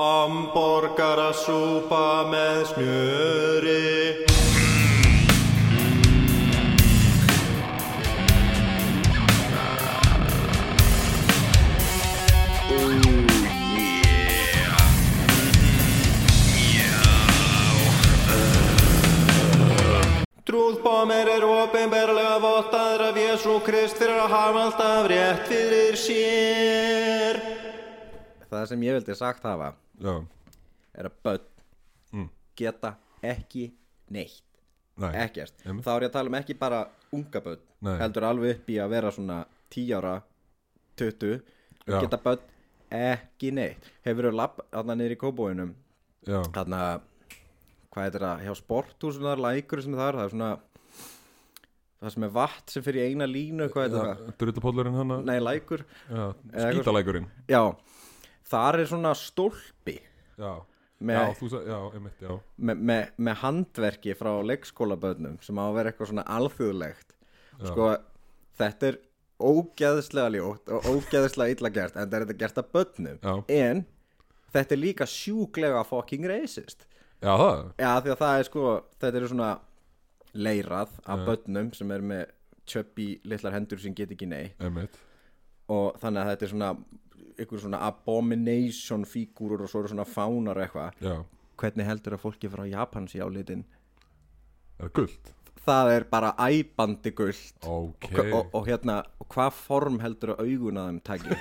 Hamborgarasúpa með smjöri. Trúðbómir er opinberlega vottaður af Jésu Krist fyrir að hafa alltaf rétt fyrir sér. Það sem ég vildi sagt hafa Já, er að börn Mm. geta ekki neitt. Nei. Ekkert, Einmitt. þá er ég að tala um ekki bara unga börn, Nei. heldur alveg upp í að vera svona 10 ára 20, Já. geta börn ekki neitt, hefur þú lapp þarna niður í kóbóinum þarna, hvað heitir það hjá sporthúsinu þar, lækur sem þar það er svona það sem er vatn sem fyrir eina línu, hvað heitir það drullupóllurinn hann nei, lækur, skítalækurinn. Já þar er svona stólpi. Já, með, já, þú já, einmitt, já. Með, með, með handverki frá leikskólaböðnum sem á að vera eitthvað svona alþjóðlegt. Sko, þetta er ógeðslega ljótt og ógeðslega illa gert en þetta er þetta gert af bönnum Já, en þetta er líka sjúklega fucking racist. Já það. Já því að það er sko þetta er svona leirað af Já. bönnum sem er með tjöppi litlar hendur sem get ekki nei Einmitt. Og þannig að þetta er svona einhver svona abomination fígúrur og svo eru svona fánar eitthvað. Hvernig heldur að fólki frá Japan sé á litin er guld? það er bara æbandi gullt Ok. Og, og, og hérna, hvað form heldur að augun að þeim taki?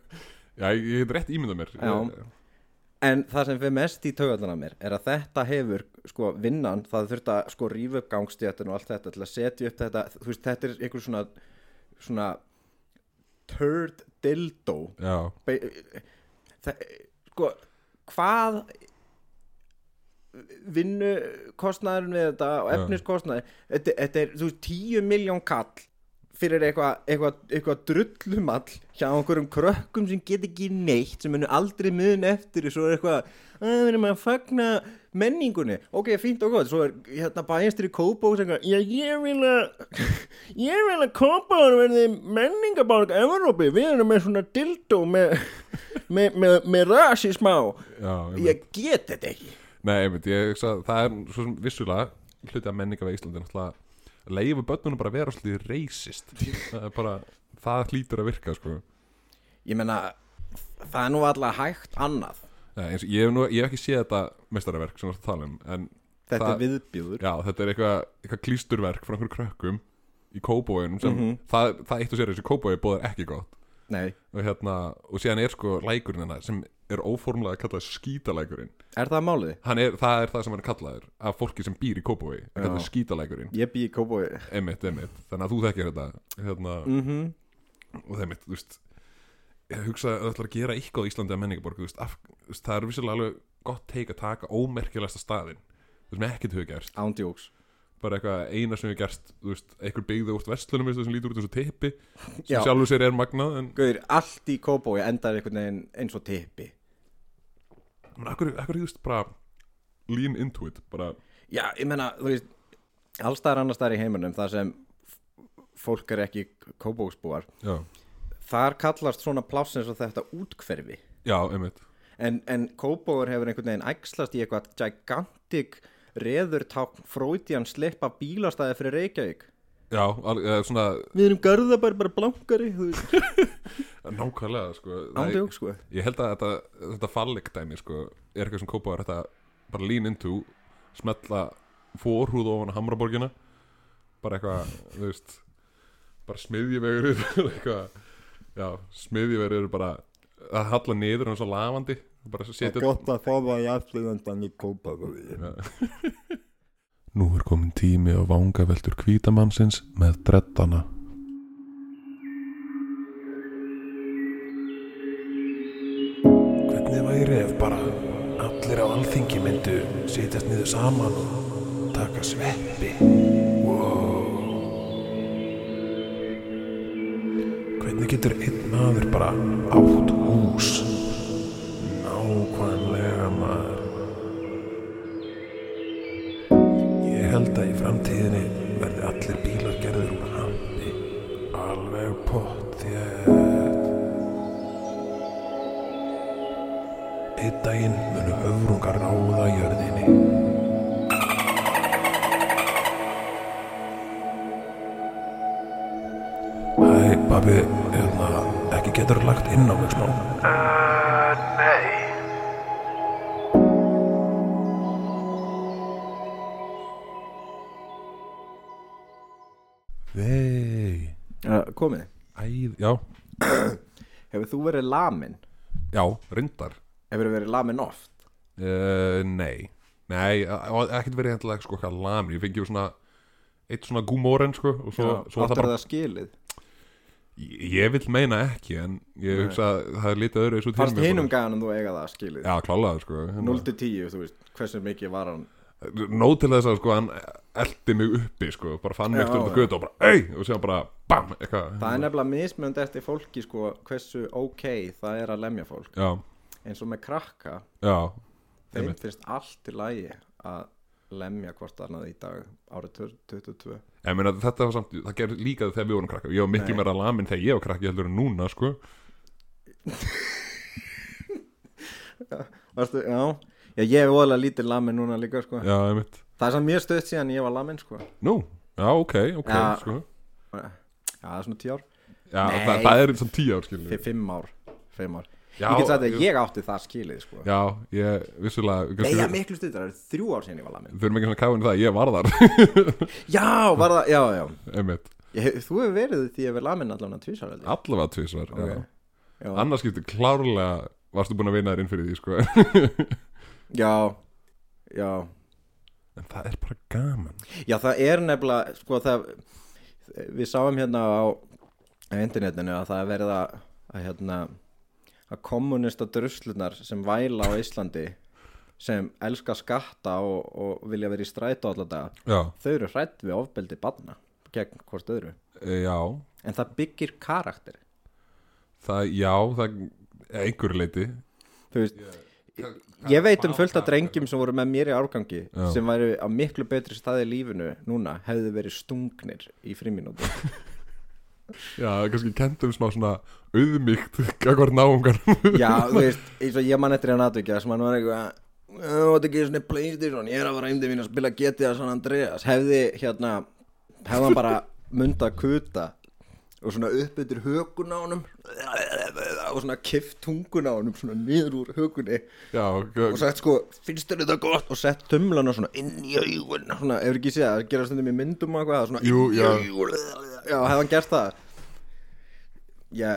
Já, ég get rétt ímyndað mér. Já. En það sem fyrir mest í taugarnar mér er að þetta hefur, sko, vinnan það þurft að, sko, rífa upp gangstéttin og allt þetta til að setja upp þetta, þú veist, þetta er einhver svona, svona turd dildo. Það, sko, hvað vinnu kostnaðurinn við þetta og efniskostnaður þetta, þetta er, þú veist, 10 miljón kall fyrir eitthvað eitthva, eitthva drullumall hjá einhverjum krökkum sem get ekki neitt sem munu aldrei mun eftir svo er eitthvað, að við erum að fagna menningunni, ok, fínt og gott. Svo er hérna bæjastur í Kópó sem eitthvað, já, ég vil að ég vil að Kópó verði menningaborg Evrópi, við erum með svona dildó með með, með, með rasismá einmitt. Ég get þetta ekki. Nei, ég hugsa að það er svo sem vissulega hluti af menninga við Íslandi að leifa börnunum bara að vera svolítið racist. Það er bara, það hlýtur að virka sko. Ég menna, það er nú alltaf hægt annað Og ég, hef nú, ég hef ekki séð þetta mestaraverk sem við erum að tala um en þetta Það- er viðbjöður já, þetta er eitthvað, eitthvað klísturverk frá einhverjum krökkum í kóbóinum sem Mhm. það, það eitt og sér þessi kóbói bóðar ekki gott. Nei, og hérna, og síðan er sko lækurinn hennar sem er óformlega að kalla skítalækurinn. Er það málið? er, það er það sem hann er kallaður af fólki sem býr í kóbói, að kalla Já. skítalækurinn. Ég bý í Kópói einmitt, einmitt, þannig að þú þekkir þetta hérna, mhm. og það einmitt, þú veist ég hugsa að það ætlar að gera eitthvað á Íslandi að menningaborg, það er vissulega alveg gott teik að taka þú veist, með ekkert hefur gerst. Ándjóks bara eitthvað eina sem hefur gerst þú veist, einhver byggði úr veistu, sem lítur út þessu teipi sem Já. sjálfur sér er magnað en Gauður, allt í Kópói endar einhvern veginn eins og tippi Men akkur, akkur, veist, bara lean into it, bara já, ég menna, þú veist allstaðar annars staðar í heiminum þar sem fólk er ekki Kópóksbúar já, þar kallast svona pláss eins og þetta útkverfi já, einmitt. En, en Kópóur hefur einhvern veginn ægslast í eitthvað gigantic reðurtákn Freudian slipp af bílastæði fyrir Reykjavík. Já, al, eða svona, við erum garðabær bara blankari nákvæmlega sko, ándjók sko. Ég held að þetta, þetta fallik dæmi sko, er eitthvað sem kópaður þetta bara lean into smetla fórhúð ofan Hamraborgina bara eitthvað, þú veist bara smiðjuvegur eitthvað, já, smiðjuvegur eru bara að halla niður eins og lafandi bara setja að fá það í afslugandan í Kópói Nú er komin tími á vangaveltur kvítamannsins með dreddana. Hvernig væri ef bara allir á alþingi myndu sitjast niður saman og taka sveppi? Getur einn maður bara átt hús? Nákvæmlega maður. Ég held að í framtíðinni verði allir bílar gerður úr hampi. Alveg pott þér. Einn daginn munu höfrungar ráða jörðinni. Hæ, getur lagt inn á mig smá. Uh, nei. Vei. Uh, komið, Æð, já, hefur þú verið lamin já, reyndar. Hefur þú verið lamin oft? Uh, Nei. Nei, ekkert verið hendilega sko hvað lamin Ég fengi svona Eitt svona gúmóren sko Og svo, svo áttur það bara það skilið Ég, vil meina ekki En ég hugsa að það er lítið öðru fannst til mér hinum bara. gæðan þú eiga það skilið Já, klálega sko 0 til 10, þú veist, hversu mikið var hann Nót til þess að sko hann eldi mig uppi sko Bara fann mig eftir já. þetta götu og bara Ey! Og séðan bara BAM! Eitthvað það er nefnilega mismönd eftir fólki sko, hversu ok það er að lemja fólk Já, eins og með krakka já þeim finnst allt í lagi að lemja hvort annað í dag árið 2022 En meina, þetta var samt, það gerði líka þegar við vorum krakka Ég var miklu meira lamin þegar ég var krakki heldur en núna sko Varstu, já, já, ég er voðalega lítið lamin núna líka sko. Já, það er samt mjög stöðt síðan ég var lamin sko. Nú, já, ok, ok Já. sko. já, það er svona 10 ár Já, Nei. það, það er svona tíu ár skilur fyrir 5 ár, fimm ár. Já, ég get sagt að ég átti það skilið sko. Já, ég, vissulega Nei, kannski, já, miklu stöðt, það er þrjú ár síðan ég var lamin Þau erum ekki svona káin það, ég var þar Já, var það, já, já ég, Þú hefur verið því að ég var lamin allavega tvísar ég. allavega tvisvar Ok. okay. Já, Annars skipti klárlega Varstu búin að vinna þér inn fyrir því, sko já, já En það er bara gaman Já, það er nefnilega sko það við sáum hérna á á internetinu að það er verið að, að hérna að kommunista druslunar sem væla á Íslandi sem elska skatta og, og vilja vera í strætó alltaf þau eru hrætt við ofbeldi barna gegn hvort öðru. E, já. En það byggir karakter. Það, já, það einhverju leiti þú veist, ég veit um fullt af drengjum sem voru með mér í árgangi Já. sem væri á miklu betri staði í lífinu núna hefðu verið stungnir í fríminútu Já, kannski kendum smá svona auðmygt Gagvar náungar Já, þú veist, eins og ég man eftir hann aðvikja sem hann var eitthvað "Ó, Þetta er ekki svona Playstation, ég er að fara heimdi mín að spila GTA San Andreas. Hefði hérna, hefði hann bara munda kuta og svona upp yfir hökun á honum og svona kift tungun á honum svona niður úr hökunni. Já, og sagt sko, finnst þér þetta gott? Og sett tumlana svona inn í augun svona, hefur ekki séð, það gera stundum í myndum og eitthvað svona Jú, inn í augun. Já, hefði hann gert það? Já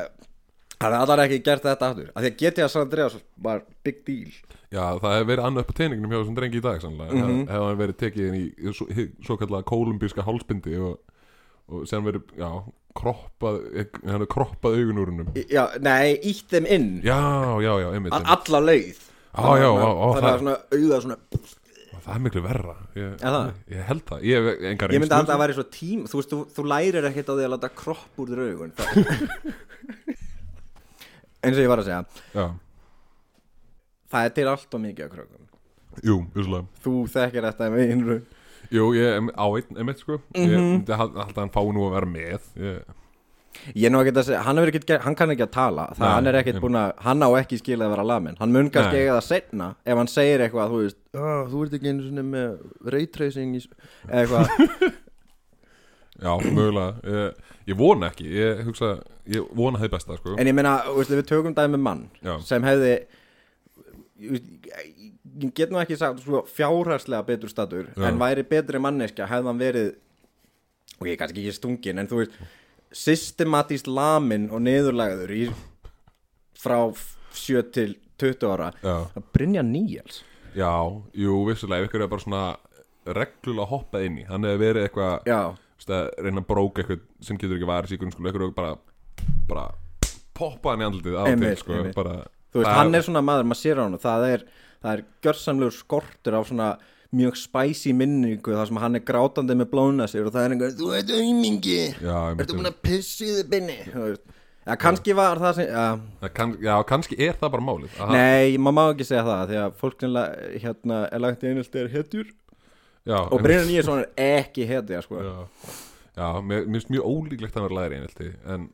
hann hefði allar ekki gert þetta aftur. Af því að GTA San Andreas var big deal. Já, það hefur verið annað upp á teiningnum hjá þessum drengi í dag sannlega. Mm Mhm. Hefur hann verið tekið inn í svo, svo kallega kólumbíska hálsbindi og, og sem verið, já, kroppað hann hefur kroppað augun úr hennum Í- já, nei, ítt þeim inn. Já, já, já, einmitt, A- einmitt. alla leið. Já, já, já, já, það er svona auða svona Það er miklu verra. Ég, Er það? ég held það, ég hef engar ég myndi að það væri svo tím þú veist, þú, þú lærir ekkert á því að láta kropp úr þér augun. Eins og ég var að segja. Já, það er til allt og mikið af krökkum. Jú, vissulega. Þú þekkir þetta með innru Jú, ég em- á einn, einmitt sko. Ég Mhm. myndi hald hald að hann fái nú að vera með. Ég, Ég er nú ekki að segja, hann, ekkert ger- hann kann ekki að tala. Það, Nei, hann er ekkert að hann á ekki skilað að vera lamin hann mun kannski eiga það setna ef hann segir eitthvað, þú veist. Oh, þú ert ekki einu svona með raytracing í s-" eða eitthvað, Já, mögulega. Ég, ég vona ekki, ég hugsa Ég vona það besta sko. En ég meina við tökum dæmi mann Já. sem hefði ég ég get nú ekki sagt svo fjárhagslega betur statur Já. en væri betri manneskja hefði hann verið og er kannski ekki stungin en þú veist, systematíst lamin og niðurlagður í frá 7 til 20 ára Já, að Brynja Níels já, jú, vissulega Ef ykkur er bara svona reglulega hoppað inn í Hann hefur verið eitthvað já, veist, að reyna að bróka eitthvað sem getur ekki varist í grunnskóla Ykkur er bara, bara poppa hann í andlitið á Einmitt, til sko, einmitt. bara, þú veist, hann er svona maður maður sér á hann það er, það er gjörsamlegur skortur á svona mjög spæsi minningu þar sem hann er grátandi með blóna sig og það er einhver, þú Já, einmitt, ertu búin að pissi þið binni? Já, kannski var það sem já, Það kann, Já, kannski er það bara málið. Að hann- nei, maður má ekki segja það því að fólk hérna er lagt í einhelti er hetjur. Já, og Brynja Níelsson er ekki hetja sko. Já, já mér finnst mjög ólíklegt að vera læri einhelti En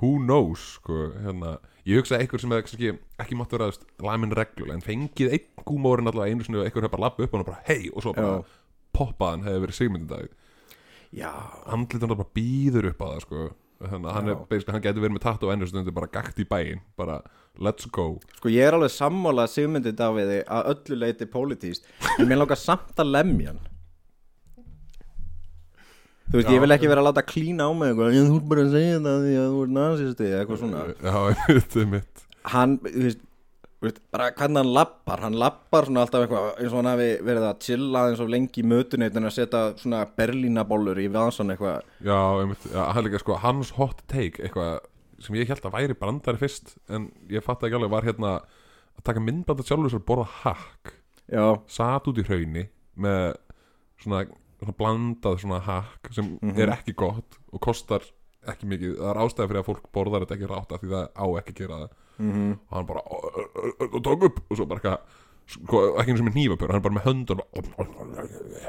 who knows sko, hérna, ég hugsa að einhver sem ekki, ekki mátt vera lamin reglulega en fengið einn gúmórin allavega einu og einhver hefur bara lappa upp og bara hei og svo bara poppaðan hefur verið sigmyndadag Já, andlitan bara býður upp á það sko. að hann, er, hann getur verið með tatt og ennur stundu bara gagt í bæinn bara let's go. Sko ég er alveg sammála Sigmundi Daviði að öllu leiti pólitíst en mér langar samt að lemja hann Þú veist, Já. ég vil ekki vera að láta klína á mig eitthvað, ég þú ert bara að segja það því að þú ert nazisti eða eitthvað svona. Já, þetta er mitt hann, þú veist, bara hvernig hann lappar, hann lappar svona alltaf eitthvað eins og hann hafi verið að chilla eins og lengi í mötunni en að setja svona berlínabollur í vasan eitthvað. Já, einmitt, já, hann líka sko hans hot take eitthvað sem ég held að væri brandari fyrst en ég fatt ekki alveg var hérna að taka myndbanda sjálfur að borða hakk. Já, satt út í hrauni með svona, svona blandað svona hakk sem er ekki gott og kostar ekki mikið. Það er ástæði fyrir að fólk borðar þetta ekki rátt af því það á ekki að gera það. Mhm. Og hann bara "Ö, ö, ö, ö, og tók upp. Og svo bara eitthvað sko, ekki eins og með hnífapör, hann er bara með höndun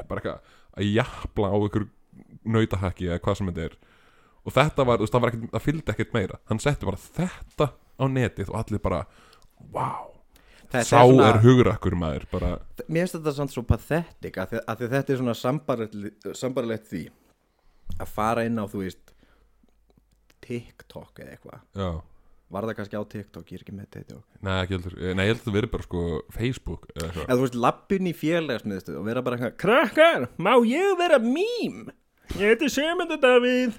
bara eitthvað að jafla á ykkur nautahakki eða hvað sem þetta er. Og þetta var, þú veist, það það fylgdi ekkert meira. Hann setti bara þetta á netið og allir bara, wow Sá er, svona- hugrakkur maður bara, Mér finnst þetta samt svo pathetic að að þetta er svona sambarlegt, því að fara inn á þú veist TikTok eða eitthvað. Var það kannski á TikTok, ég er ekki með TikTok. Nei, ekki heldur, nei, ég held að verið bara sko Facebook eða eitthvað. Eða þú veist, lappin í félagsmiðstu og vera bara eitthvað Krakkar, má ég vera mím? Ég heiti Semundur Davíð.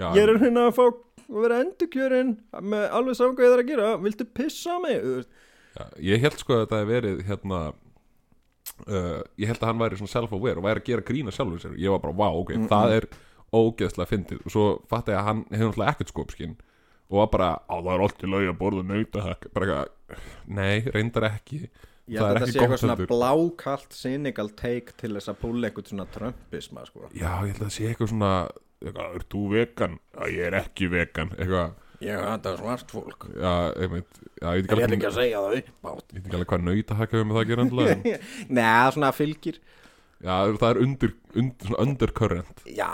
Já, Ég er hérna að fá að vera endurkjörinn með alveg þarf að gera. Viltu pissa á mig? Þú veist, já, ég held sko að þetta hef verið hérna uh, Ég held að hann væri svona self-aware og væri að gera grína sjálfur sér. Ég var bara, wow, ok, það er ógeðslega fyndið. Og svo fatt ég að hann hefur náttúrulega ekkert skopskinn Og var bara, á það er alltaf lög að borða nautahakk. Bara eitthvað, nei, reyndar ekki. Ég Það held að þetta sé eitthvað svona blákalt cynical take til þess að púla eitthvað svona trumpisma sko. Já, ég held að það sé eitthvað svona eitthvað, Er þú vegan? Já, ég er ekki vegan. Eitthvað, Ég hata svart fólk. Já, ég veit Ég alveg ekki að segja það upp átt Ég veit ekki alveg hvað nautahakk hefur með það að gera endilega en- Nei, svona fylgir. Já, það er undir, undir, svona undercurrent. Já,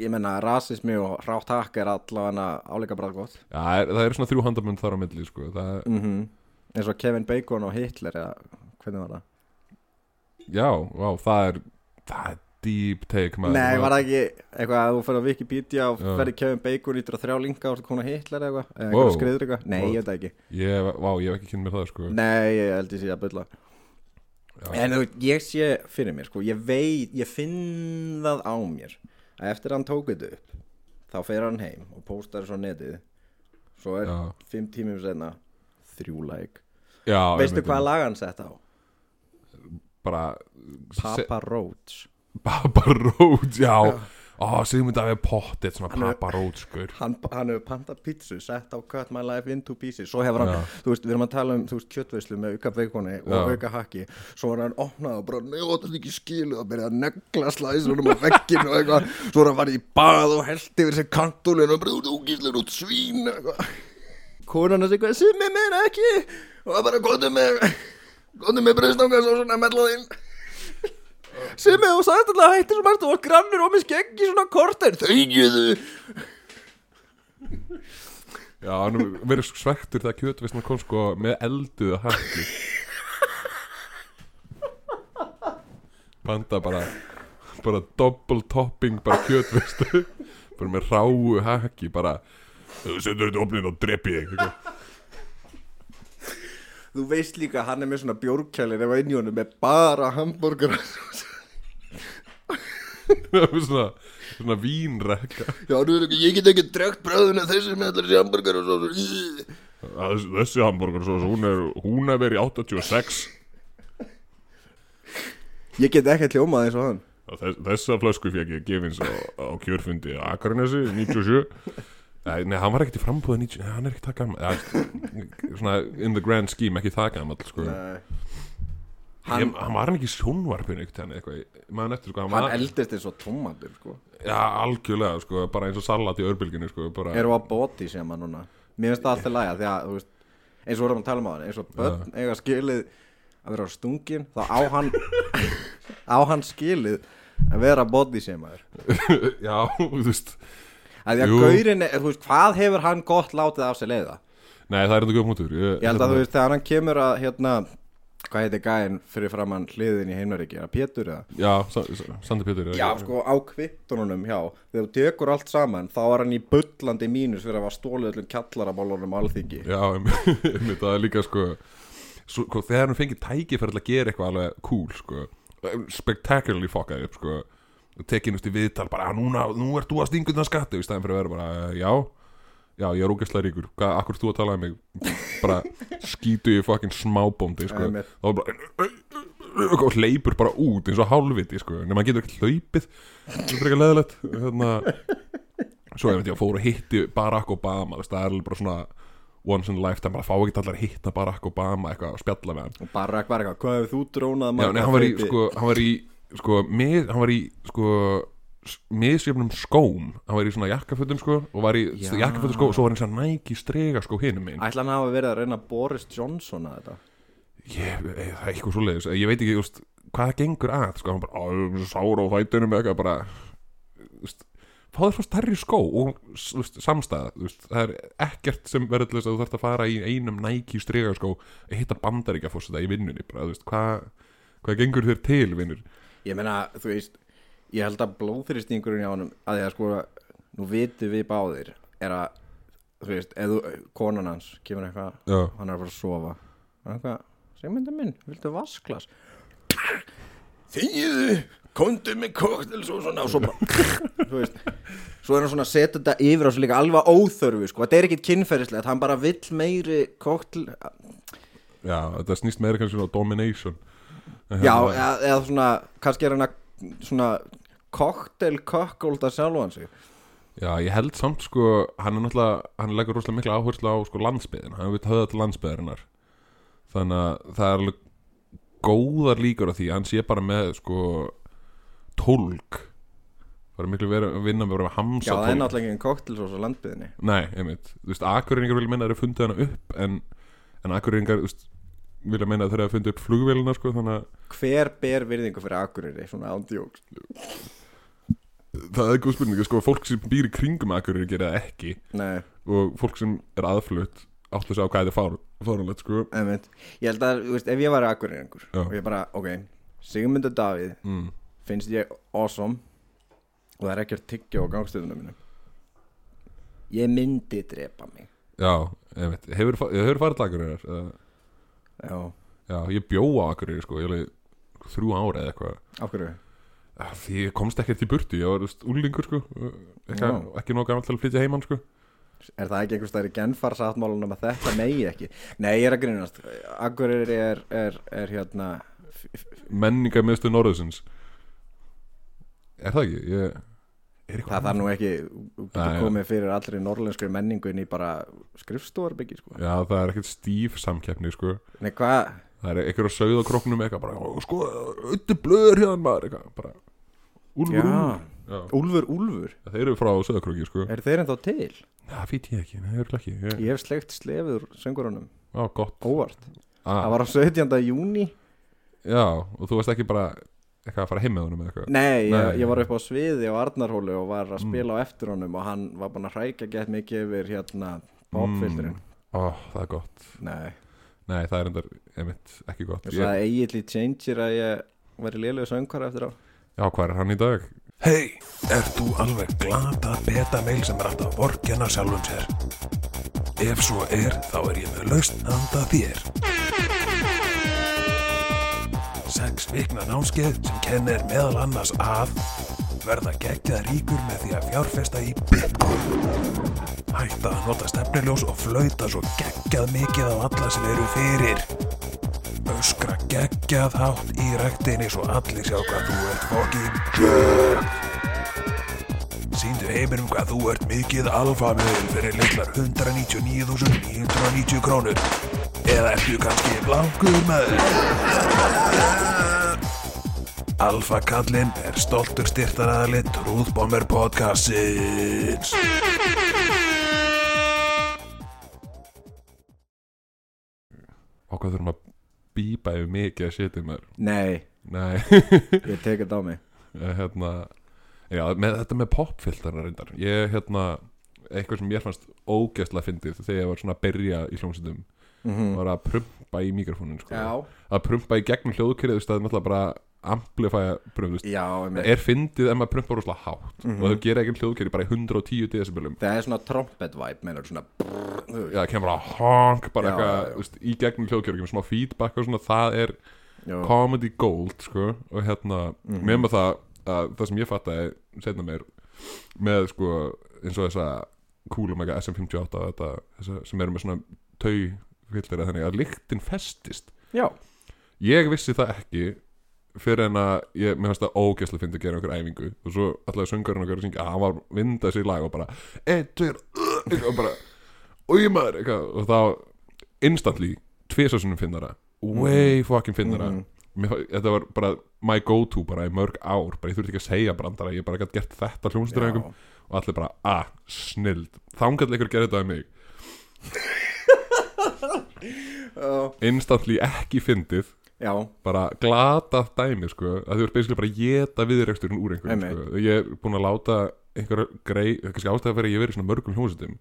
ég menna rasismi og rátt hakk er allavega áleika bara gott. Já, er, það er svona þrjú handamönd þar á milli sko. það er, mm eins og Kevin Bacon og Hitler eða hvernig var það? Já, vá, það er það er deep take maður Nei, var það ekki eitthvað að þú fyrir á Wikipedia og ferði Kevin Bacon ítur á þrjá linka og kona Hitler eða eitthvað eða Wow. eitthvað skriður eitthvað Nei, Wow. ég veit það ekki ég, Vá, ég hef ekki kynnt mér það sko. Nei, ég held ég sé að bylla. En þú ég sé fyrir mér sko, ég veit, ég finn það á mér að eftir að hann tók þetta upp þá fer hann heim og postar svo á netið svo er Já. fimm tímum senna þrjú læk Já, Veistu hvað lag hann sett á? Bara Papa Roach Papa Roach, já. Ó, Sigmund er pottet svona Hann er- Papa Roach skur. hann, hann hefur pantað pítsu, sett á Cut My Life into Pieces. Svo hefur hann, Já. þú veist, við erum að tala um þú veist, kjötveislu með auka beikoni og Já. auka hakki. Svo var hann opnað og bara, nei, þetta er ekki skilu og byrjaði að negla slæsunum á vegginu og eitthvað, svo var hann farið í bað og held yfir sér kantúlin og bara, þú gíslir út svín eitthvað. Konan hans eitthvað, simmi minn ekki. Og það bara, góðu með góðu með Simmi, þú sagðist alltaf hættir sem þú var grannur og með skegg í svona korter. Þegiðu Já, hann hefur verið svektur þegar kjötvisna kom sko með elduðu hakki. Panda bara bara double topping bara kjötvistu bara með ráu hakki bara setur þetta opnið og drepi þig eitthvað. Þú veist líka að hann er með svona bjórkjælir ef inn í honum með bara hambúrgar Það er svona, svona vínrekka. Já, þú veist ekki, ég get ekki dregt bröðuna þessi með allir hambúrgar og svo, svo. Þessi, þessi hambúrgar svo, hún er hún er verið 86 Ég get ekki hljómað eins og hann. Þess, þessa flösku fekk ég gefins á, á kjörfundi á Akranesi 97 Nei, hann var ekkert í frambúða 90 Nei, hann er ekki það gammal ja, Svona in the grand scheme ekki það gammal sko. Nei. hann, Hann, hann var hann ekki í sjónvarpinu ekkert hann eitthvað maður eftir sko hann hann var, eldist eins og tómatur sko. Já, algjörlega sko Bara eins og salat í örbylginu sko bara, við að bóti sem hann núna Mér finnst það alltaf læga því að, þú veist eins og vorum að tala um á hann eins og börn eiga skilið að vera stungin þá á hann á hann skilið að vera body sem maður Já, þú veist að því að gaurin, er- þú veist, hvað hefur hann gott látið af sér leiða? Nei, það er enda góð punktur. Ég, ég held að þú veist, þegar hann kemur að hérna, hvað heitir gæinn fyrir framann hliðin í heimnaríki, að Pétur eða? Já, Sa- Sa- Sandi Pétur Já, sko, á kvittunum, já Þegar þú tekur allt saman, þá er hann í bullandi mínus fyrir að var stólið öllum kjallarabólunum alþingi. Já, það er líka sko, sko Þegar hann fengið tækifæri til að gera eitthvað alveg cool sko, Spectacularly fuckað upp sko Tekinn út í viðtal bara, "Ah, núna, nú ert þú að stinga undan skatti Í stæðan fyrir að vera bara, já Já, ég er ógæslega ríkur, hvað, akkur þú að tala um mig? Bara skítu í fucking smábóndi sko. Þá bara og hleypur bara út eins og hálfviti sko. nema hann getur ekki hlaupið. Það er ekki leðilegt hérna, svo ég veit ég að fóru að hitti Barack Obama það er alveg bara svona once in a lifetime, bara fá ekki allar að hitta Barack Obama eitthvað að spjalla með hann. Og bara var eitthvað, hvað hefur þú drónað Já, nei, hann var í, sko, hann var í sko, mið, hann var í sko, misjöfnum skóm. Hann var í svona jakkafötum sko og var í Já. jakkafötum sko og svo var hann svona næki strega sko hinum minn Ætla hann hafa verið að reyna Boris Johnson að þetta? Ég, ég, það er eitthvað svoleiðis. Ég veit ekki, just, hvað það gengur að sko, hann bara, "Á, ég er svo sár á fætunum eitthvað bara just, fá þér svo stærri skó og just, samstæða, just, það er ekkert sem verður til þess að þú þarft að fara í einum næki strega að hitta bandaríkja fórseta í vinnunni, bara, veist, hvað hvað gengur þér til, vinnur Ég meina, þú veist Ég held að blóðfyrirstingurinn hjá honum að því að sko, nú vitum við báðir er að, þú veist, eða konan hans kemur eitthvað, já, hann er að fara að sofa. Hann er eitthvað, segmynda minn, viltu vasklas Þegiðu, komdu með koktel svo svona og svo bara þú veist, svo er hann svona að setja þetta yfir á svo líka alveg óþörfu sko, þetta er ekkit kynferðislegt, hann bara vill meiri koktel já, þetta snýst meira kannski svona á domination Já, eða, eða svona, kannski er hann að svona koktel kökkólda sjálfan sig. Já, ég held samt sko hann er náttúrulega, hann leggur rosalega mikla áherslu á sko landsbyðin, hann vil höfða til landsbyðarinnar þannig að það er alveg góðar líkur á því að hann sé bara með sko tólk. Það er miklu verið að vinna með bara með hamsa Já, það er tólk. náttúrulega ekki koktel svo svo landbyðinni Nei, einmitt, þú veist, akureyringar vilja meina að þeir eru fundið hana upp en, en akureyringar, þú veist vilja meina að þeir eru fundið upp flugvélina sko, að Hver ber virðingu fyrir akureyri, svona ándjóks það er góð spurning, sko, fólk sem býr í kringum akureyri gera það ekki. Nei, og fólk sem er aðflutt áttu að sjá hvað þetta er fárunlegt, sko. Ég held að, veist, ef ég var akureyringur Já. og ég bara, ok, Sigmundur Davíð mm. finnst ég awesome og það er ekki að tyggja á gangstöðunum mínum. Ég myndi drepa mig. Já, einmitt, hefur, hefur farið til akureyrar eða Já, Já, ég bjó á Akureyri sko, ég alveg þrjú ára eða eitthvað af hverju? Já, Því ég komst ekkert í burtu, ég var úlingur sko Ekki, Já. ekki til að flytja heimann sko Er það ekki einhvers staðar í genfarsáttmálunum að þetta megi ekki? Nei, ég er að grínast Akureyri er, er, er hérna Menninga meðstu Norðusins Er það ekki? Ég, Það þarf nú ekki, já. komið fyrir allri norlenskri menningu inn í bara skrifstofarbyggi sko. Já, það er ekkert stíf samkeppni sko. Nei, hvað? Það er eitthvað að sauða króknum eitthvað bara, "Ó, sko, auðvitað blöður hérna maður eitthvað, bara Úlfur, úlfur. Já, Úlfur, Úlfur, þeir eru frá sauðakróki sko. Er þeir ennþá til? Já, fýt ég ekki, nei, örugglega ekki ég, Ég hef sleikt slefur söngurunum Já, gott. Óvart. Ah, Það var á 17. júni Já, og þú veist ekki bara eitthvað að fara heim með honum eða eitthvað Nei, ég, Nei. ég var upp á sviði á Arnarhóli og var að Mm. spila á eftir honum og hann var búin að hrækja gett mikið yfir hérna popfilturinn Ó, það er gott Nei, Nei, það er endar, einmitt, ekki gott þess að eiginlega changer að ég væri lélegu söngkara eftir á Já, hvað er hann í dag? Hei, ert þú alveg glata beta meil sem er alltaf vorkjana sjálfum sér? Ef svo er, þá er ég með lausn handa þér. Sex vikna námskeið sem kennir meðal annars að verða geggjað ríkur með því að fjárfesta í Bitcoin. Hætta að nota stefniljós og flauta svo geggjað mikið á alla sem eru fyrir. Öskra geggjað hátt í rektinni svo allir sjá hvað þú ert fokkin Sýndu heiminum hvað þú ert mikið alfamiðil fyrir litlar 199.990 krónur. Eða ertu kannski blankur með Alfa kallinn er stoltur styrtaraðali Trúðbomber podcastins. Hvað þurfum að bípa yfir mikið að setja maður Nei, Nei, ég tek þetta á mig hérna Já, með, þetta með popfilterna reyndar Ég, hérna, eitthvað sem mér fannst ógeðslega fyndið þegar ég var svona að byrja í hljómsveitum var að prumpa í mikrofónin sko. Mhm. Já, að prumpa í gegnum veist, það er náttúrulega bara amplifæja já, það er fyndið ef maður prumpar rosalega hátt Mhm. og þau gera ekki hljóðkyrið bara í 110 decibelum það er svona trompet vibe meina svona Já, það kemur bara honk bara eitthvað, í gegnum hljóðkyrið kemur smá feedback og svona, það er Já. comedy gold sko og hérna, mm Mhm. Að það sem ég fattaði setna meir með sko eins og þessa kúlum eitthvað SM58 og þetta, þessa, sem eru með svona taufildir þannig að lyktin festist. Já, ég vissi það ekki fyrir en að ég, mér fannst það ógeðslega fyndi að gera einhver æfingu og svo allavega söngurinn okkar að syngja að hann var vindað sér í lag og bara einn, tveir, uh, og bara og ég maður eitthvað. Og þá instantly, tvisasunum finnara. Way fucking finnara. Mhm. Mér, þetta var bara my go to bara í mörg ár. Bara ég þurfti ekki að segja brandara ég bara gætt gert þetta hljómsdreifingum og allir bara, ah, snild. Þangað ykkur gerði þetta um mig. Instantly ekki fyndið. Já, bara glatað dæmi sko. Að þú ert basically bara geta viðreksturinn úr einhverjum sko. ég er búin að láta einhver grei, kannski ástæða fyrir að ég hef verið í svona mörgum hljómsveitum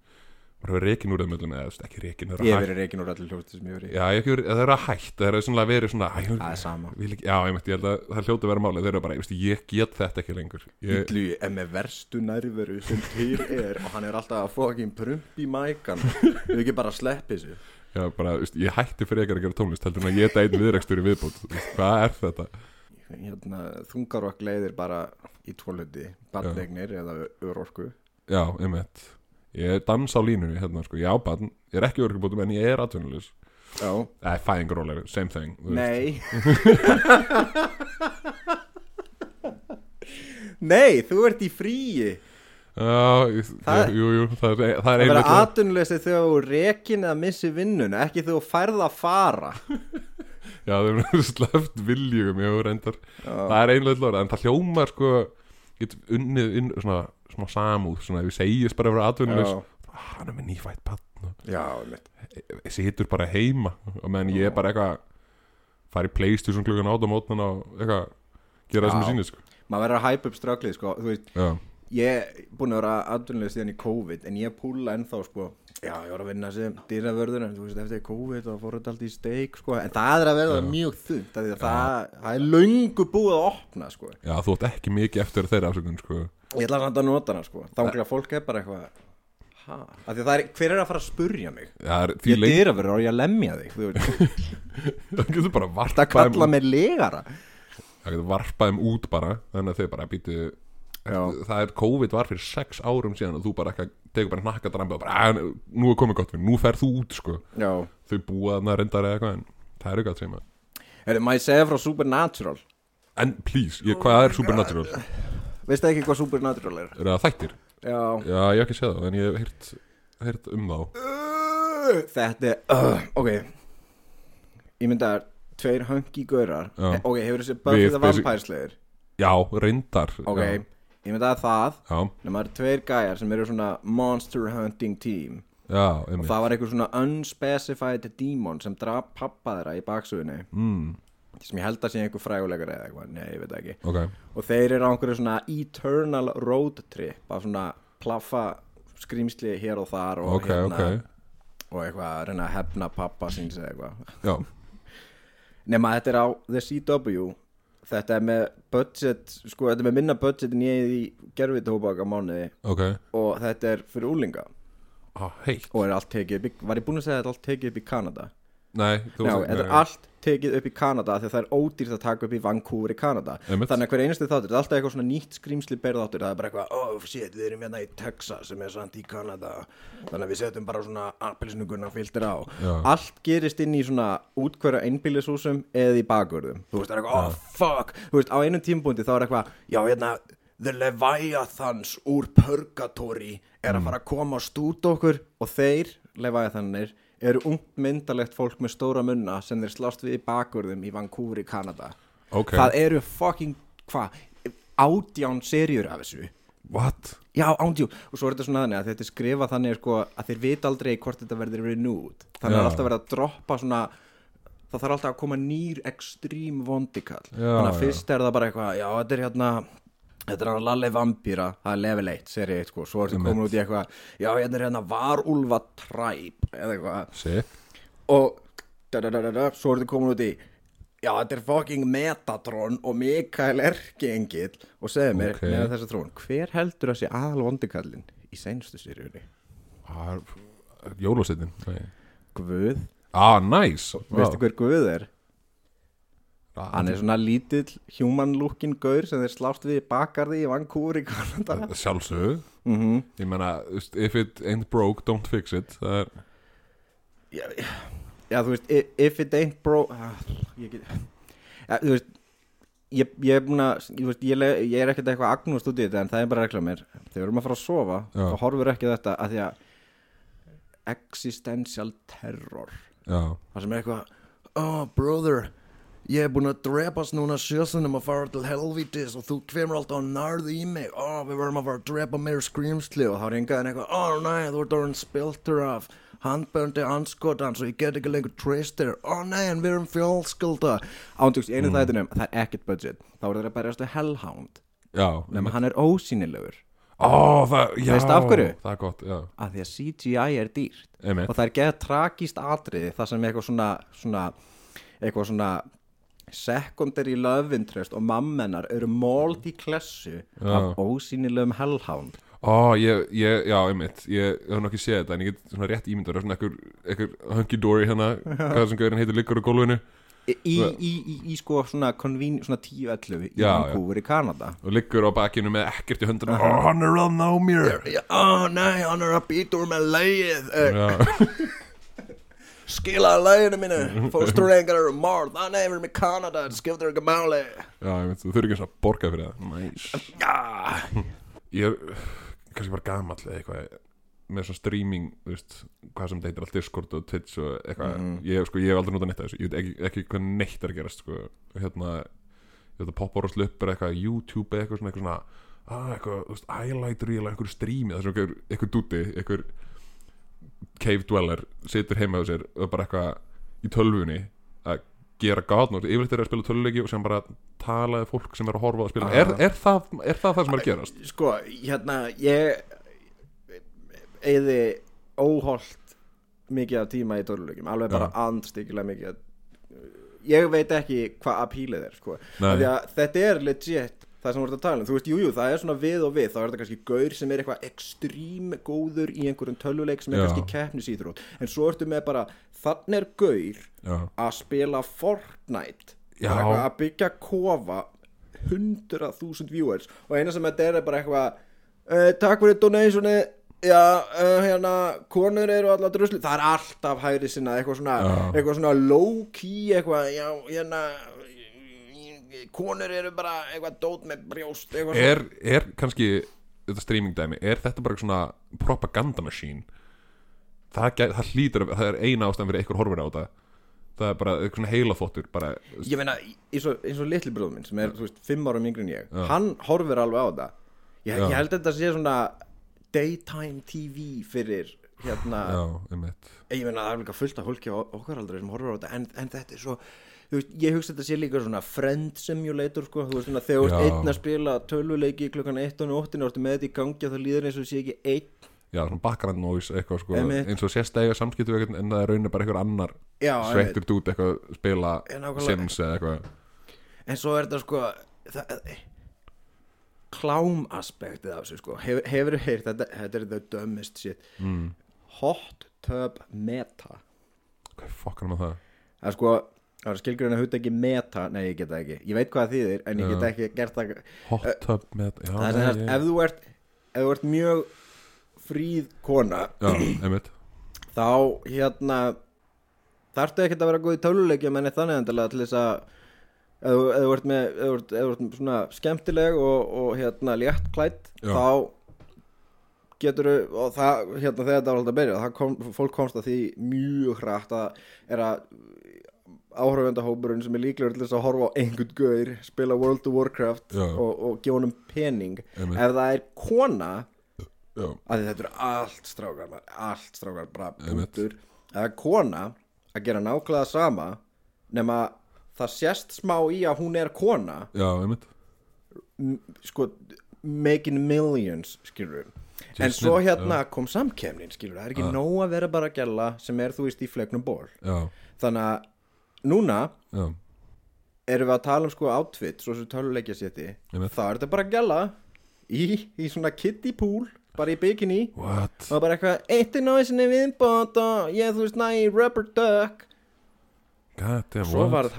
bara verið rekin úr þeim öllum eða ekki það ég er hef að verið reikin úr allir hljósti sem ég hef verið já, ég hef ekki verið, það er að hætt það er svona verið svona ég, það er sama. ekki, já, ég, ég held að það hljóti að vera málið þeir eru bara, ég, veist, ég get þetta ekki lengur. Ég, Illu er með verstu nærveru sem til er og hann er alltaf að fucking prump í mækan. Við ekki bara sleppi þessu. Já, bara, veist, ég hætti fyrir ekki að gera tónlist heldur en að geta einn viðrekstur í viðbót Er einmitt Ég dansa á línunni hérna, sko, ég á barn Ég er ekki örkubótum en ég er atvinnulegs já, Nei, fæðingarólega, same thing nei. Nei, þú ert í fríi. Já, ég, Það- jú, jú, það er, það er það vera einmitt atvinnuleysi þegar þú rekin eða missi vinnuna ekki þegar þú færð að fara. Já, það er sleft viljugum ég hefur reyndar. Já, Það er einlega lóra, en það hljómar sko Get unnið inn, svona, smá samúð Svona, ef ég segist bara að vera atvinnulegs já, Hann er með nýfætt patn já, mitt Ég situr bara heima. Og meðan ég er bara eitthvað Fari í Playstation klukkan átt á mótnan Og eitthvað, gera það sem ég sýnir sko. Maður verður að hæpa upp ströklið sko, ég er búin að vera atvinnuleg síðan í COVID en ég púla ennþá sko. Já, ég var að vinna sem dýravörður en þú veist, eftir COVID og fór þetta allt í steik sko. En það er að verða mjög að það, það er löngu búið að opna sko. Já, þú átt ekki mikið eftir þeirra afsökun sko. Ég ætla samt að nota hana sko. Þá er fólk er bara eitthvað ha, af því að það er, hver er að fara að spurja mig? Það er því ég er lengi dýravörður og ég að lemja þig þú veist, Það getur bara það varpað kalla þeim, mig legara? Það getur varpað þeim út bara Þannig að þau bara býtu já, Það er COVID var fyrir sex árum síðan Og þú bara eitthvað, tegur bara nakkadrambi Og bara, "Æ, nú er komið gott fyrir, nú ferð þú út sko. já. Þau búa þarna reyndar eða eitthvað En það er eitthvað að treyma Heyrðu, maður segja frá Supernatural? En please, ég, hvað er Supernatural? Veistu ekki hvað Supernatural er? Er það þættir? já, Já, ég hef ekki séð það En ég hef heyrt, heyrt um þá. Þetta er uh, Ok. Ég myndi að Tveir höngi gaurar. Já. Ok, hefur þessi Buffy Við the Vampire Slayer? Já, reyndar Ok, Já, ég myndi að það já, Nefnum það eru tveir gæjar sem eru svona Monster hunting team. Já Og einmitt. það var einhver svona unspecified demon Sem draf pappa þeirra í baksugunni mm, Sem ég held að sé einhver frægulegur eða eitthvað Nei, ég veit ekki. Ok, Og þeir eru á einhverju svona eternal road trip Af svona plaffa skrýmsli hér og þar og ok, hérna ok. Og eitthvað að reyna að hefna pappa síns eða eitthvað. Nefna þetta er á The CW Þetta er með budget Sko þetta er með minna budget en ég í gerfitóbaka mánuði. Ok. Og þetta er fyrir úlinga ah, Og er allt tekið upp í Var ég búinn að segja að þetta er allt tekið upp í Kanada Nei, þú varst- þetta er allt tekið upp í Kanada Þegar það er ódýrt að taka upp í Vancouver í Kanada. Einmitt. Þannig að hver einstu þáttur Það er alltaf eitthvað svona nýtt skrýmsli berðáttur Það er bara eitthvað Oh shit, við erum hérna í Texas sem er samt í Kanada. Þannig að við setjum bara svona appelsinugurna filter á. Já. Allt gerist inn í svona útkværa einbýlishúsum eða í bakvörðum. Þú veist, það er eitthvað, oh fuck. Þú veist, á einum tímpúndi þá er eitthvað Já, hérna, The Leviathans úr Purgatory er að fara að koma og stúta okkur. Og þeir, Leviathanir eru ungt myndalegt fólk með stóra munna sem þeir slást við í bakvörðum í Vancouver í Kanada? Ok, Það eru fucking, hvað, átján serjur af þessu. What? Já, ándjú, og svo er þetta svona þannig að þetta er skrifað þannig sko, að þeir vita aldrei hvort þetta verður renewed þannig að alltaf verið að droppa svona það þarf alltaf að koma nýr extreme vondikall. Þannig að fyrst er það bara eitthvað já, þetta er hérna Þetta er hann Lalli Vampíra, það er level 1, seri 1 sko, svo ertu komin út í eitthvað Já, hérna er hérna Varúlfa Træp eða eitthvað. Sick. Og da, da, da, svo ertu komin út í Já, þetta er fucking Metatron og Mikael Erkiengill og segðu mér Ok. með þessa þróun hver heldur að sé aðal vondikallin í seinustu seríunni? Jólasittin Guð, Ah, nice. Veistu hver Guð er? Hann er svona lítill human looking gaur sem þeir slást við bakarði í Kanada Sjálfsögðu. Mm Ég meina, þú veist, if it ain't broke, don't fix it. Það er já, já, þú veist, if it ain't bro ah, ég get já, þú veist ég, ég er búin að, ég, ég, ég er ekkert eitthvað agnúst út í þetta en það er bara regla mér. Þegar við erum að fara að sofa Já. þá horfur ekki þetta að því að existential terror. Já, það sem er eitthvað oh brother ég er búin að drepast núna sjösunum að fara til helvítis og þú kemur alltaf að narði í mig. Oh við verðum að fara að drepa meir skrýmsli og þá ringaði hann eitthvað oh nei þú ert orðin spiltur af handböndi anskotan svo ég get ekki lengur tristir oh nei en við erum fjölskylda. Ándjóks í einu mm. þættinum það er ekkert budget. Þá er það að berjast við Hellhound. Já nema hann er ósýnilegur. Ó, það, já? Það er gott, já. Að því að CGI er dýrt. Einmitt. og það er geða tragist atriði það sem er eitthvað svona, svona eitthvað svona secondary love interest og mammenar eru mold í klessu af ósýnilegum hellhound. Ó, ég, ég, já, einmitt Ég hef nú ekki séð þetta En ég get svona rétt ímyndar Svona ekkur, hunky-dory hérna Hvað sem gaurin heitir liggur á gólfinu. Í, í, í, í, sko svona conven, svona 10-11 í. Vancouver í Kanada. Og liggur á bakinu með ekkert í höndunum. Ó, hann er að ná mér. Ó nei, hann er að býta úr með leið. Já, skilaði leiðinu mínu. Fóstrengar eru morð, það nefnir með Kanada. Þetta skiptir ekki máli. Já, einmitt Þú þurfir ekki að borga fyrir það. Næs. Já, Ég er kannski bara gamall eða eitthvað með svona streaming, þú veist hvað sem þetta heitir allt Discord og Twitch og eitthvað. Ég, sko, ég hef aldrei notað neitt af þessu. Ég veit ekki, ekki hvað neitt er að gerast sko. hérna, ég veit að poppar og sluppur eitthvað YouTube eða eitthvað svona eitthvað svona, ah, eitthvað, þú veist, highlight reel eitthvað streami, það sem eitthvað, eitthvað dúti eitthvað cave dweller situr heima á sér og bara eitthvað í tölvunni að gera gátnótt, yfirleitt er að spila tölvuleiki og sem bara talaði fólk sem er að horfa að spila er, er, það, er það það sem er að gerast? sko, hérna ég eði óholt mikið af tíma í töluleikjum alveg bara Já. andstyggilega mikið ég veit ekki hvað apílið er sko. Þetta er legit það sem ert að tala um, þú veist, jújú, jú, það er svona við og við. Þá er þetta kannski gaur sem er eitthvað ekstrím góður í einhverjum töluleik sem er Já. kannski keppnisýþrótt, en svo ertu með bara þannig er gaur Já, að spila Fortnite. Að byggja kofa hundra þúsund viewers. Og eina sem þetta er er bara eitthvað uh, takk fyrir donationi. Já, uh, hérna, konur eru allar drusli það er alltaf hægri sinna eitthvað svona, svona low key eitthvað, já, hérna konur eru bara eitthvað dót með brjóst er, er kannski þetta streaming dæmi, er þetta bara svona propaganda machine það, það hlýtur, að- það er eina ástæðan fyrir einhver horfir á þetta. Það er bara eitthvað svona heila þóttur bara, ég meina, eins og, og litli bróður minn sem er, þú veist, fimm ára yngri en ég Já. hann horfir alveg á þetta. Ég, ég held að þetta sé svona daytime TV fyrir hérna, já, ég meina það er líka fullt af fólki á okkar aldrei sem horfir á þetta en, en þetta er svo veist, ég hugsa þetta sé líka svona friend simulator sko, þú veist svona þegar þú ert einn að spila tölvuleiki klukkan 1 og nóttin og ertu með þetta í gangi og það líður eins og sé ekki einn. Já, svona background noise eitthvað sko, Einmitt. eins og sérst eiga samskiptu einhvern, en það er raunin bara einhver annar Já, sveittur dút eitthvað spila. Sims eða eitthvað. En svo er þetta sko það, klám aspektið af þessu sko. Hefur, hefur heyrt, þetta, þetta er the dumbest shit. Mm. hot tub meta. Hvað fokkar með það? Það er sko það er skilgrunni að hugta ekki meta. Nei ég get það ekki, ég veit hvað það þýðir en ég Já. get ekki gert það hot tub með já, það er ég- ef þú ert ef þú ert mjög fríð kona já, einmitt. þá hérna þarftu ekkert að vera góð í töluleikjum en þannig endilega til þess að ef þú- ert með ef þú ert, svona skemmtileg og, og hérna létt klætt þá getur og það, hérna þegar þetta var alltaf að byrja það kom, fólk komst að því mjög hrætt að er að áhrifendahópurinn sem er líklegur til þess að horfa á einhvern gaur, spila World of Warcraft Já. og, og gefa honum pening. Einmitt. ef það er kona já, að þetta eru allt strákar allt strákar, Einmitt. punktur. Að kona að gera nákvæða sama nema það sést smá í að hún er kona. Já, sko making millions skilur en Just svo nil- hérna kom samkemnin skilur það er ekki Já. nóg að vera bara gæla sem er þú veist í flegnum ból. Já, þannig að núna já, erum við að tala um sko outfit svo sem töluleikja Einmitt. þá er þetta bara gæla í, í svona kiddie pool bara í bikini. What? Og bara eitthvað eitt er náðisinni viðbót og ég þú veist næ rubber duck. God svo var,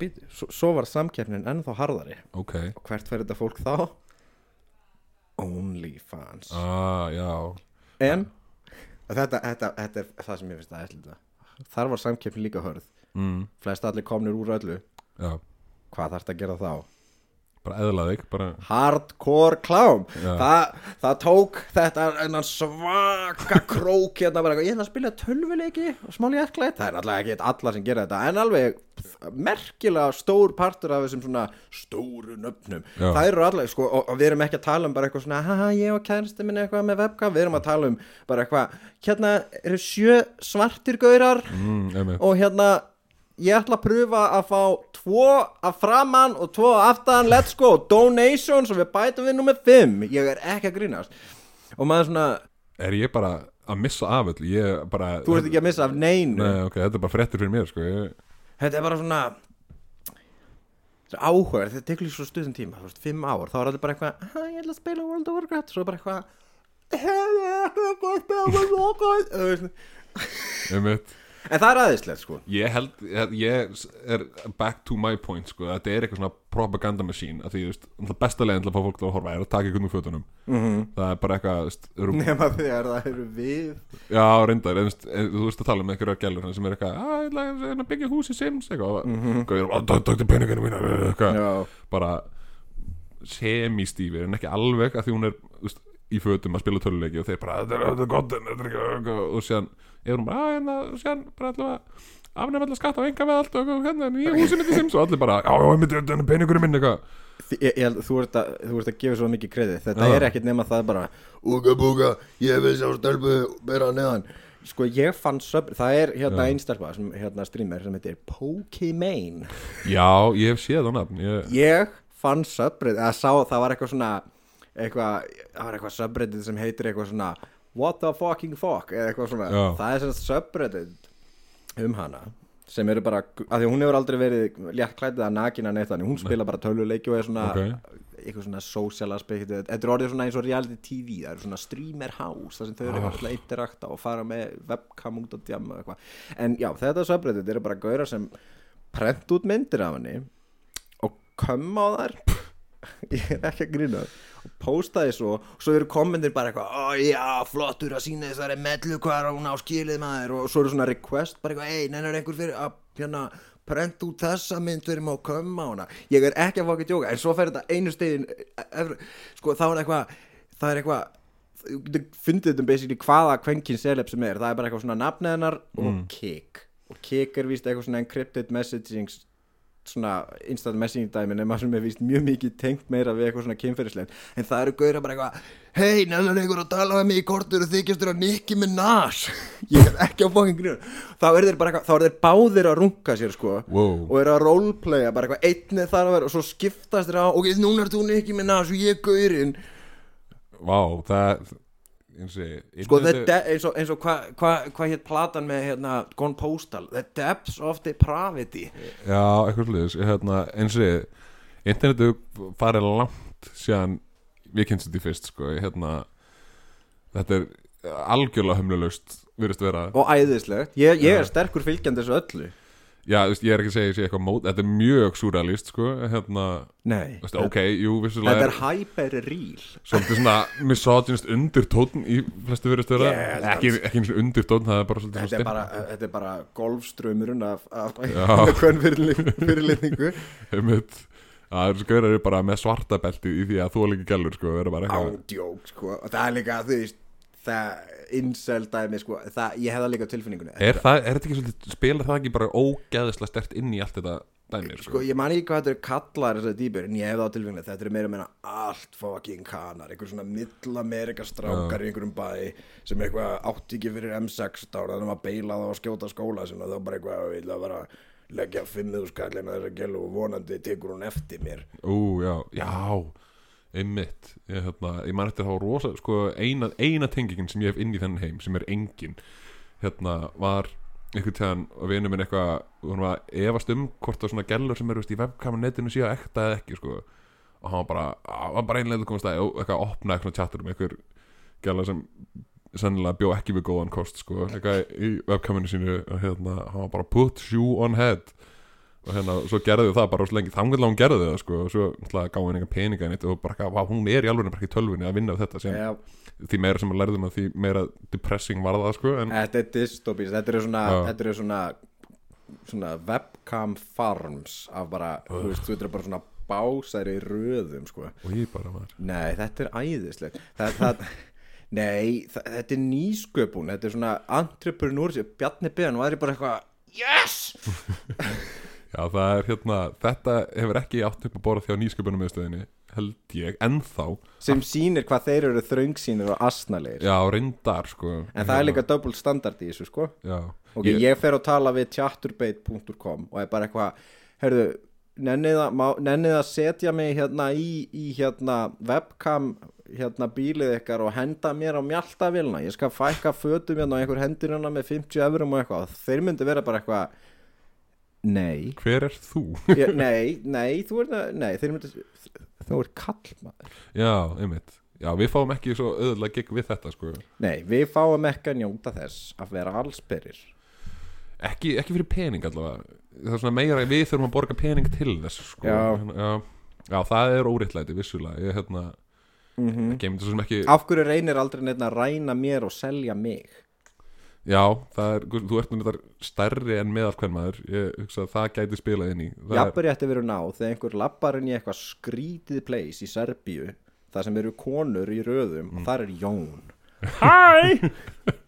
být, svo, svo var samkeppnin ennþá harðari. Ok, og hvert fer þetta fólk þá? Onlyfans. Ah, en þetta, þetta, þetta er það sem ég finnst að ætla þar var samkeppnin líka hörð mm, flest allir komnir úr öllu. Já, hvað þarfst að gera þá? bara eðlaði ekki bara, hardcore klám. Þa, það tók þetta svaka krók hérna bara, ég ætla að spila tölvuleiki og smáli ekklætt, það er náttúrulega ekki alla sem gera þetta en alveg merkilega stór partur af þessum svona stóru nöfnum. Já. það eru alveg, sko, og, og við erum ekki að tala um bara eitthvað svona, haha, ég og kærasti minn eitthvað með webcam, við erum að tala um bara eitthvað, hérna eru sjö svartir gaurar mm, og hérna ég ætla að pröfa að fá tvo að framann og tvo að aftan. Let's go, donations og við bætum við nummer 5 ég er ekki að grínast. Og maður svona, er ég bara að missa af öll bara þú ert ekki að missa af neinu. Nei, ok, þetta er bara fréttir fyrir mér sko. ég, þetta er bara svona þetta áhuga, þetta tekur líka svo stuðum tíma veist, 5 ár, þá er allir bara eitthvað "Ha, ég ætla að spila World of Warcraft, svo bara eitthvað "Hey, ég ætla að spila World of Warcraft. Þú veist. En það er aðeinslegt sko. Ég held, ég er back to my point sko, þetta er eitthvað svona propaganda machine að því, þú veist, það besta leiðin til að fá fólk til að horfa er að taka ykkur úr fötunum. -hmm. það er bara eitthvað, þú veist, eru, nema þegar það eru við. Já, reyndar en, þú veist, að tala um einhverja gælur sem er eitthvað, að ég ætla að byggja hús í Sims eitthvað, mm -hmm. að takta peninginu mína eitthvað, bara semi-stífir en ekki alveg að því hún er þú veist, í fötum að spila töluleiki og þeir bara, þetta er, gott eitthvað og síðan er hún bara, að hérna, og síðan bara allavega afnefn allar skatt á enga við allt og hérna, húsið mitt í Sims. Og allir bara, já, ég myndi, þetta er peningurinn minn eitthvað. Ég, held- þú, ert að, þú ert að gefa svo mikið kredið þetta Já. er ekkert nema það bara Úga búga, ég vil sjá stelpu bera neðan. Sko ég fann söp, það er hérna Já. einstelpa sem hérna streamer sem heitir Pokimane. Já, ég hef séð á nafn ég, ég fann söbrið eða sá það var eitthvað svona eitthvað, það var eitthvað söbrið sem heitir eitthvað svona what the fucking fuck eða eitthvað svona, Já. það er svona söbrið um hana sem eru bara, af því hún hefur aldrei verið létt klætið að nakina neitt þannig, hún spila bara töluleiki og er svona Ok. eitthvað svona social aspect. Þetta er orðið svona eins og reality tv það eru svona streamer house þar sem þau eru eitthvað oh. interakta og fara með webcam út á djama og eitthvað. En já, þetta subreddit eru bara gaurar sem prent út myndir af henni og kömm á þær. Ég er ekki að grina og posta því svo og svo eru kommentir bara eitthvað já, flottur að sína þessari mellu hvað hún á skilið maður. Og svo eru svona request bara eitthvað, ei, nennar einhver fyrir að hérna prent út þessa mynd fyrir maður kömm á hana? Ég er ekki að fá ekki djóka en svo fer þetta einu stegin sko þá er eitthvað það er eitthvað þú getur fundið þetta um basically hvaða kvenkin seleb sem er. Það er bara eitthvað svona nafnið hennar og kick og kick er víst eitthvað svona encrypted messaging svona instant messaging dæmi nema sem er víst mjög mikið tengt meira við eitthvað svona kynferðislegin en það eru gauðra bara eitthvað hei, nefnir einhver að tala með mig í kortur og þykjastur að Nicki Minaj. Ég er ekki á fokkin grunn þá eru þeir bara eitthvað, þá eru þeir báðir að runga sér sko Wow. og eru að roleplaya bara eitthvað einni þar að vera og svo skiptast þeir á ok, núna er þú Nicki Minaj og ég gaurinn. Vá, það eins og sko þetta eins og, eins og hvað hva, hva hétt platan með hérna Gone Postal? The Depths of Depravity. Já, eitthvað sliðis hérna, eins og internetu farið langt síðan við kynstum því fyrst sko, hérna þetta er algjörlega vera. Og æðislegt. Ég, ég er sterkur fylgjandi þessu öllu Já, þú veist, ég er ekki að segja, ég sé eitthvað mót þetta er mjög súralist, sko hérna, nei, veist, ok, jú, vissulega þetta er hyper real svolítið svona misogynist undirtótn í flestu Ég held ekki, ekki eins og undirtótn, það er bara svolítið þetta er bara, þetta er bara golfströmmurinn af, af Já. hvern fyrirlitningu. Einmitt. Já, það er svo gaurar bara með svarta belti í því að þú er líka gælur, sko, vera bara eitthvað ándjók sko. Og það er líka, þú veist það incel dæmi sko það, ég hefða líka tilfinningunni. Er það, er þetta ekki svolítið, spilar það ekki bara ógeðislega stert inn í allt þetta dæmi, sko? Sko? ég man ekki hvað þetta er kallar þessari dýpur en ég hefði á tilfinningunni. Þetta er meira meina allt fucking kanar. Einhver svona mill-amerika strákar í einhverjum bæ sem eitthvað átti ekki fyrir M16 þannig að maður beilað á að skjóta skóla sem það var bara eitthvað að vilja bara leggja fimmuðu skallina þessar gælu og vonandi tekur hún eftir mér. Ú, já, já einmitt ég, hérna, ég man eftir þá rosa sko, eina, eina tengingin sem ég hef inn í þennan heim sem er engin hérna var einhvern tíðan og vinur minn eitthvað að efast um hvort það svona gellur sem eru í webkamer netinu séu ekta eða ekki sko. og hann var bara, var bara einlega að komast að eitthvað að opna eitthvað chattur um einhver gæla sem sennilega bjó ekki við góðan kost sko, eitthvað í webkamerinu sínu og hérna, hann var bara put shoe on head og hérna, svo gerði það bara svo lengi, þannig að hún gerði það sko, og svo náttúrulega gáði henni eitthvað peninga en og bara, vá, hún er í alveg bara ekki í tölvunni að vinna við þetta sem, Já, því meira sem að lærðum að því meira depressing var það sko, en þetta er dystopís Þetta eru svona, Já. þetta eru svona svona webcam farms af bara, þú veist, þú eru bara svona básar í röðum, sko. Og ég bara var Nei, þetta er æðislegt. Það, það, Nei, það, þetta er nýsköpun. Þetta er svona entrepreneur Bjarni Beðan var bara eitthvað Yes! Já, er hérna, þetta hefur ekki átt upp að bóra því á nýsköpunum meðstöðinni held ég, ennþá. Sem sýnir hvað þeir eru þröngsýnir og asnalegir. Já, reyndar, sko. En það er líka double standard í þessu, sko. Já, Ok, ég, fer að tala við chaturbate.com og er bara eitthvað, herðu, nennið að, setja mig hérna í, í hérna webcam hérna bílið ykkar og henda mér á mjaltavilna, ég skal fækka fötum hérna og einhver hendur hérna með 50 eurum og eitthvað, þeir myndi vera bara eitthvað nei, hver er þú? ég, nei, nei þú er það, nei, þeir myndi þú er kallmaður, Já, einmitt. Já, við fáum ekki svo auðvitað gig við þetta, sko. Nei, við fáum ekki að njóta þess að vera allsperir ekki, ekki fyrir pening allavega. Það er svona meira, við þurfum að borga pening til þess, sko. Já. Já, já það er óréttlæti, vissulega. Ég, hérna, mm mm. geymdi svo sem ekki af hverju reynir aldrei neitt að ræna mér og selja mig Já, það er, þú ert nú þetta stærri en meðal hvern maður Ég hugsa að það gæti spilað inn í. Það er, Jafnvel ætti verið náð þegar einhver lappar inn í eitthvað skrítið place í Serbíu þar sem eru konur í röðum og þar er Jón. Hæ!